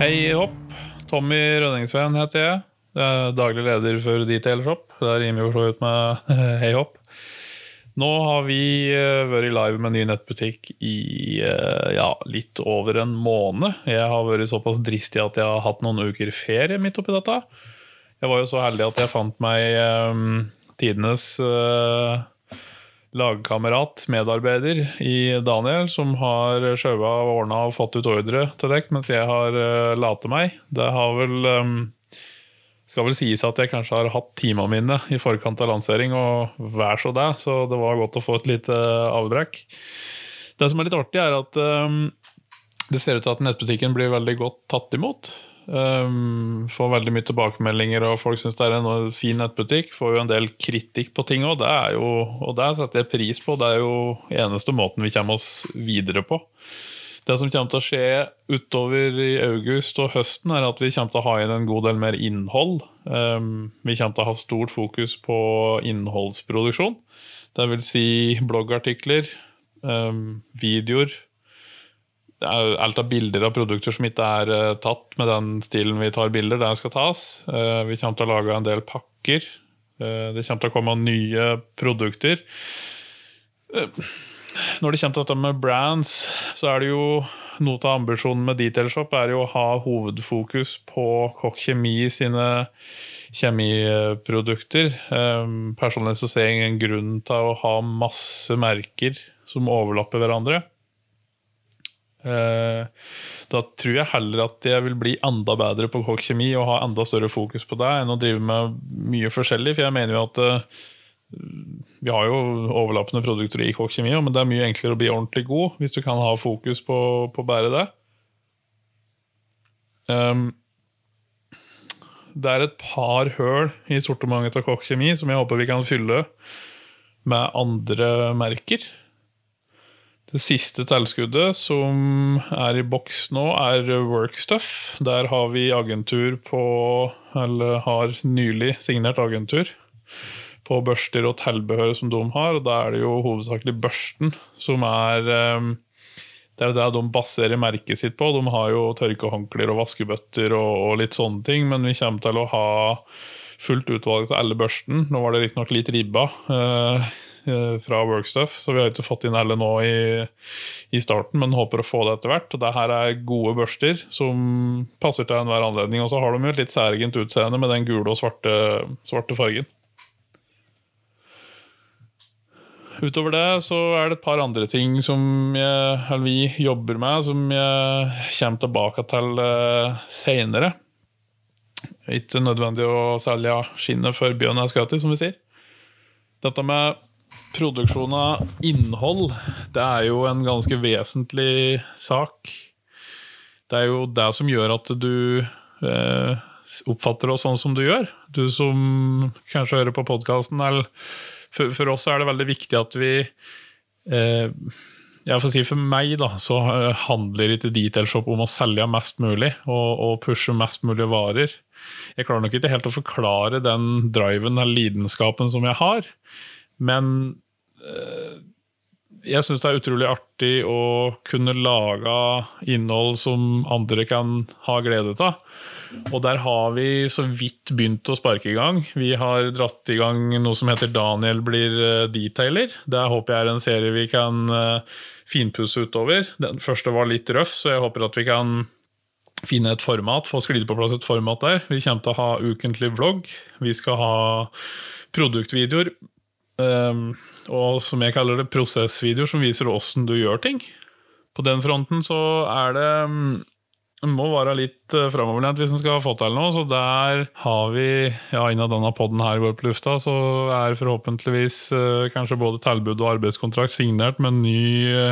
Hei hopp. Tommy Rønningsveen heter jeg. Jeg er daglig leder for Detail Shop. Der rimer jo så ut med hei hopp. Nå har vi eh, vært live med ny nettbutikk i eh, ja, litt over en måned. Jeg har vært såpass dristig at jeg har hatt noen uker ferie midt oppi dette. Jeg var jo så heldig at jeg fant meg um, tidenes uh, lagkamerat, medarbeider i Daniel, som har sjøva og ordna og fått ut ordre til dere mens jeg har uh, late meg. Det har vel um, skal vel sies at jeg kanskje har hatt timene mine i forkant av lansering, og vær så det, så det var godt å få et lite avbrekk. Det som er litt artig, er at um, det ser ut til at nettbutikken blir veldig godt tatt imot. Um, får veldig mye tilbakemeldinger, og folk syns det er en fin nettbutikk. Får jo en del kritikk på ting òg, og det setter jeg pris på. Det er jo eneste måten vi kommer oss videre på. Det som kommer til å skje utover i august og høsten, er at vi kommer til å ha inn en god del mer innhold. Um, vi kommer til å ha stort fokus på innholdsproduksjon. Det vil si bloggartikler, um, videoer. Alt av bilder av produkter som ikke er uh, tatt med den stilen vi tar bilder, der skal tas. Uh, vi kommer til å lage en del pakker. Uh, det kommer til å komme nye produkter når det kommer til dette med brands, så er det jo noe av ambisjonen med Detailshop er jo å ha hovedfokus på Kokk Kjemi sine kjemiprodukter. Personlig så ser jeg ingen grunn til å ha masse merker som overlapper hverandre. Uh, da tror jeg heller at jeg vil bli enda bedre på Kokk Kjemi og ha enda større fokus på det enn å drive med mye forskjellig. For jeg mener jo at uh, vi har jo overlappende produkter i Kokk Kjemi, men det er mye enklere å bli ordentlig god hvis du kan ha fokus på, på å bære det. Um, det er et par høl i sortimentet av Kokk Kjemi som jeg håper vi kan fylle med andre merker. Det siste tilskuddet som er i boks nå, er Workstuff. Der har vi agentur på Eller har nylig signert agentur på børster og tilbehør som de har. og Da er det jo hovedsakelig børsten som er ehm, Det er det de baserer merket sitt på. De har jo tørkehåndklær og vaskebøtter og, litt sånne ting, men vi kommer til å ha fullt utvalg av alle børsten. Nå var det riktignok litt ribba. Uh, fra Workstuff, så vi har ikke fått inn alle nå i, i, starten, men håper å få det etter hvert. Det her er gode børster som passer til enhver anledning. Og så har de jo et litt særegent utseende med den gule og svarte, svarte fargen. Utover det så er det et par andre ting som jeg, vi jobber med, som jeg kommer tilbake til uh, seinere. Ikke nødvendig å selge skinnet for bjørn og skøyter, som vi sier. Dette med produksjon av innhold, det er jo en ganske vesentlig sak. Det er jo det som gjør at du eh, oppfatter oss sånn som du gjør. Du som kanskje hører på podkasten, for, for, oss er det veldig viktig at vi eh, jeg får si For meg da, så handler ikke Detailshop om å selge mest mulig og, og, pushe mest mulig varer. Jeg klarer nok ikke helt å forklare den driven eller lidenskapen som jeg har, men eh, jeg syns det er utrolig artig å kunne lage innhold som andre kan ha glede av. Og der har vi så vidt begynt å sparke i gang. Vi har dratt i gang noe som heter Daniel blir eh, detailer. Det håper jeg er en serie vi kan eh, finpusse utover. Den første var litt røff, så jeg håper at vi kan finne et format, få sklidd på plass et format der. Vi kommer til å ha ukentlig vlogg. Vi skal ha produktvideoer. Um, og som jeg kaller det, prosessvideoer som viser åssen du gjør ting. På den fronten så er det um, en må være litt uh, framoverlent hvis en skal få til noe. Så der har vi, ja, innen denne poden her går på lufta, så er forhåpentligvis uh, kanskje både tilbud og arbeidskontrakt signert med en ny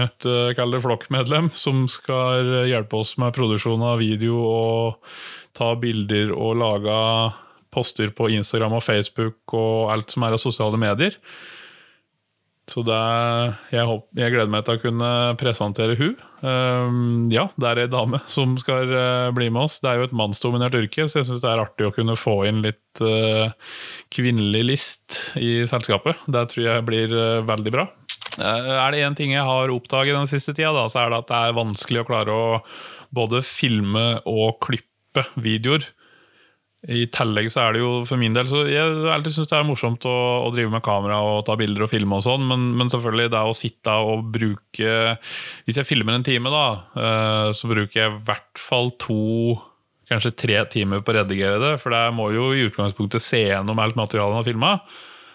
et, uh, det flokkmedlem, som skal hjelpe oss med produksjon av video og ta bilder og lage poster på Instagram og Facebook og alt som er av sosiale medier. Så det, jeg, håper, jeg, gleder meg til å kunne presentere hun. Um, ja, det er ei dame som skal uh, bli med oss. Det er jo et mannsdominert yrke, så jeg syns det er artig å kunne få inn litt uh, kvinnelig list i selskapet. Det tror jeg blir uh, veldig bra. Er det én ting jeg har oppdaget den siste tida, da, så er det at det er vanskelig å klare å både filme og klippe videoer. I tillegg så er det jo for min del så Jeg alltid syns det er morsomt å, å drive med kamera og ta bilder og filme og sånn, men, men selvfølgelig det å sitte og bruke Hvis jeg filmer en time, da, eh, så bruker jeg i hvert fall to Kanskje tre timer på å redigere det, for jeg må jo i utgangspunktet se gjennom alt materialet man har filma.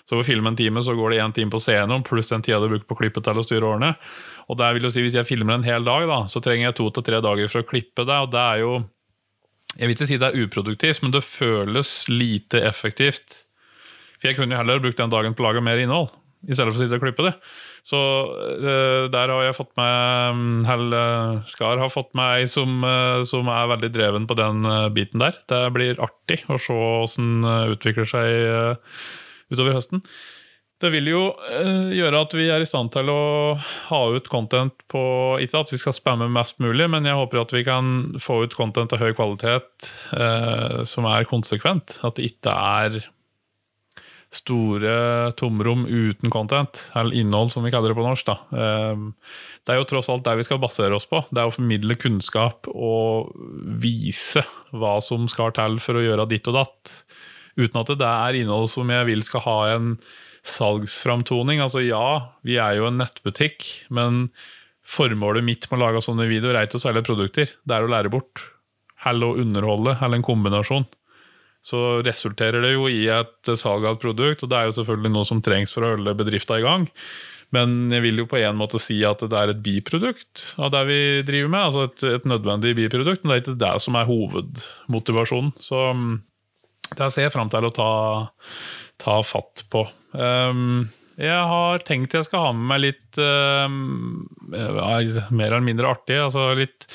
Så for å filme en time, så går det én time på å se gjennom, pluss den tida du bruker på å klippe til å styre årene. Og det vil jo si, Hvis jeg filmer en hel dag, da, så trenger jeg to til tre dager for å klippe det. og det er jo jeg vil ikke si det er uproduktivt, men det føles lite effektivt. For jeg kunne jo heller brukt den dagen på å lage mer innhold, i stedet for å sitte og klippe det. Så uh, der har jeg fått med Hell Skar har fått med ei som, uh, som er veldig dreven på den eh, biten der. Det blir artig å se åssen det utvikler seg eh, utover høsten. Det vil jo eh, gjøre at vi er i stand til å ha ut content på Ikke at vi skal spamme mest mulig, men jeg håper at vi kan få ut content av høy kvalitet eh, som er konsekvent. At det ikke er store tomrom uten content, eller innhold, som vi kaller det på norsk. Eh, det er jo tross alt det vi skal basere oss på. Det er å formidle kunnskap og vise hva som skal til for å gjøre ditt og datt. Uten at det er innhold som jeg vil skal ha en salgsframtoning. Altså ja, vi er jo en nettbutikk, men formålet mitt med å lage sånne videoer er ikke å selge produkter, det er å lære bort. Eller å underholde, eller en kombinasjon. Så resulterer det jo i et salg av et produkt, og det er jo selvfølgelig noe som trengs for å holde bedrifta i gang. Men jeg vil jo på en måte si at det er et biprodukt av det vi driver med. Altså et, et nødvendig biprodukt, men det er ikke det som er hovedmotivasjonen. Så mm, det ser jeg fram til å ta, ta fatt på. Um, jeg har tenkt jeg skal ha med meg litt um, mer eller mindre artig. Altså litt,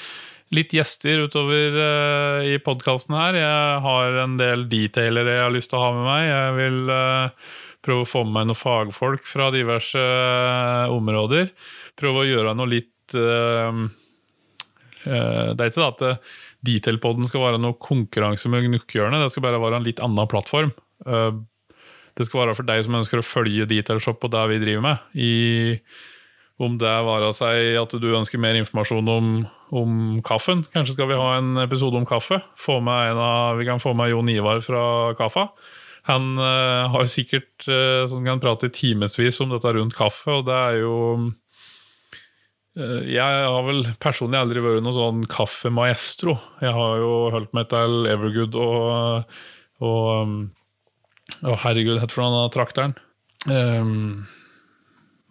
litt gjester utover uh, i podkasten her. Jeg har en del detailere jeg har lyst til å ha med meg. Jeg vil uh, prøve å få med meg noen fagfolk fra diverse uh, områder. Prøve å gjøre noe litt Det er ikke det at Detailpodden skal være noe konkurranse med Gnukkehjørnet. Det skal bare være en litt annen plattform. Det skal være for deg som ønsker å følge Detailshop og det vi driver med. I, om det av seg at du ønsker mer informasjon om, om, kaffen. Kanskje skal vi ha en episode om kaffe. Av, vi kan få med Jon Ivar fra Kaffa. Han har sikkert sånn kan prate timevis om dette rundt kaffe, og det er jo Jeg har vel personlig aldri vært noen sånn kaffemaestro. Jeg har jo holdt meg til Evergood og, og og å, herregud, heter den trakteren? Um,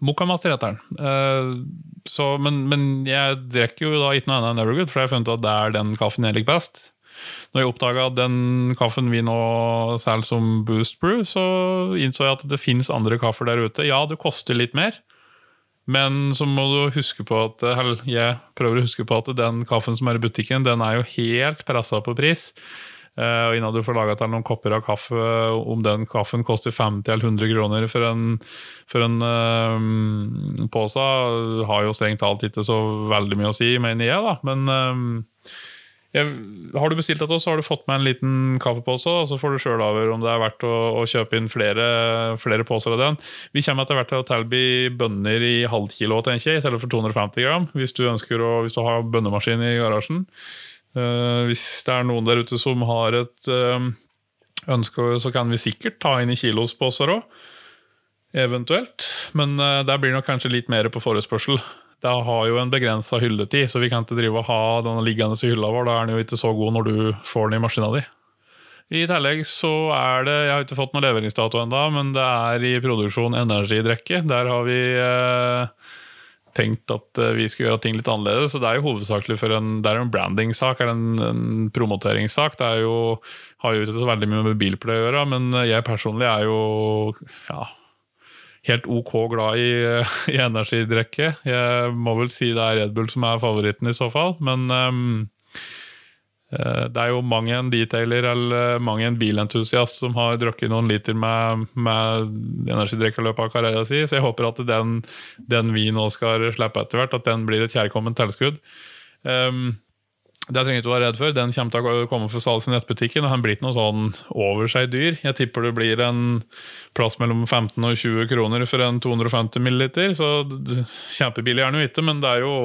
Mokamaster heter den. Uh, så, men, men, jeg drikker jo da ikke noe annet enn Evergood, for jeg har funnet at det er den kaffen jeg liker best. Når jeg oppdaga den kaffen vi nå selger som Boost Brew, så innså jeg at det fins andre kaffer der ute. Ja, det koster litt mer, men så må du huske på at eller, jeg prøver å huske på at den kaffen som er i butikken, den er jo helt pressa på pris. Uh, og innen du får laga til noen kopper av kaffe, om den kaffen koster 50 eller 100 kroner for en, for en um, pose, har jo strengt talt ikke så veldig mye å si, mener jeg. da, Men uh, jeg, har du bestilt dette, så har du fått med en liten kaffepose, og så får du sjøl avgjøre om det er verdt å, å kjøpe inn flere, flere, poser av den. Vi kommer etter hvert til å tilby bønner i halvkilo, tenker jeg, i stedet for 250 gram, hvis du å, hvis du har bønnemaskin i garasjen. Uh, hvis det er noen der ute som har et uh, ønske, så kan vi sikkert ta inn i kilosposer òg. Eventuelt. Men uh, der blir det nok kanskje litt mer på forespørsel. Det har jo en begrensa hylletid, så vi kan ikke drive og ha denne liggende i hylla vår. Da er den jo ikke så god når du får den i maskina di. I tillegg så er det Jeg har ikke fått noen leveringsdato ennå, men det er i produksjon energidrikke. Der har vi eh, tenkt at eh, vi skal gjøre ting litt annerledes. Så det er jo hovedsakelig for en, det er en brandingsak, en, en promoteringssak. Det er jo, har jo ikke så veldig mye med bilplay å gjøre, men jeg personlig er jo ja, helt ok glad i, i energidrikke. Jeg må vel si det er Red Bull som er favoritten i så fall, men um, det er jo mange en detailer eller mange en bilentusiast som har drukket noen liter med, med energidrikk i løpet av karrieren sin, så jeg håper at den, den, vi nå skal slippe etter hvert, at den blir et kjærkomment tilskudd. Um, Det trenger ikke være redd for. Den kommer til å komme for salgs i nettbutikken. og Den blir ikke noe sånn over seg dyr. Jeg tipper det blir en plass mellom 15 og 20 kroner for en 250 milliliter. Så kjempebillig er den jo ikke, men det er jo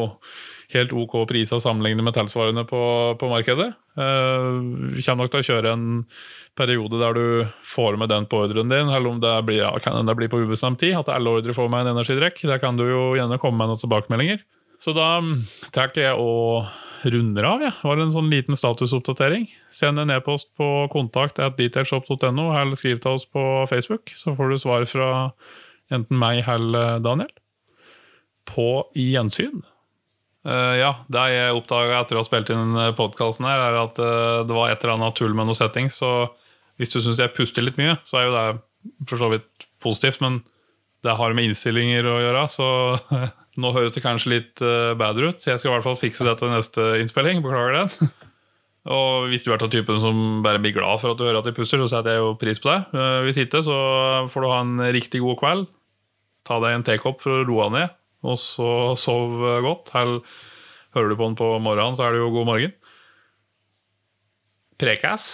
helt ok priser sammenlignet med tilsvarende på, på markedet. Vi kommer nok til å kjøre en periode der du får med den på ordren din, eller om det blir, ja, kan det bli på ubestemt tid. At alle ordre får med en energidrikk. Der kan du jo gjerne komme med noen tilbakemeldinger. Så da mm, tar jeg og runder av. Ja. Det var en sånn liten statusoppdatering. Send en e-post på kontakt at detailshop.no, eller skriv til oss på Facebook, så får du svar fra enten meg eller Daniel. På gjensyn. Uh, ja, det jeg oppdaga etter å ha spilt inn podkasten her, er at uh, det var et eller annet tull med noe setting. Så hvis du syns jeg puster litt mye, så er jo det for så vidt positivt, men det har med innstillinger å gjøre, så nå høres det kanskje litt uh, bedre ut. Så jeg skal i hvert fall fikse det til neste innspilling. Beklager den. Og hvis du er av typen som bare blir glad for at du hører at de pusser, så setter jeg jo pris på det. Eh, hvis ikke, så får du ha en riktig god kveld. Ta deg en tekopp for å roe ned, og så sov godt. Eller hører du på den på morgenen, så er det jo god morgen. Prekas.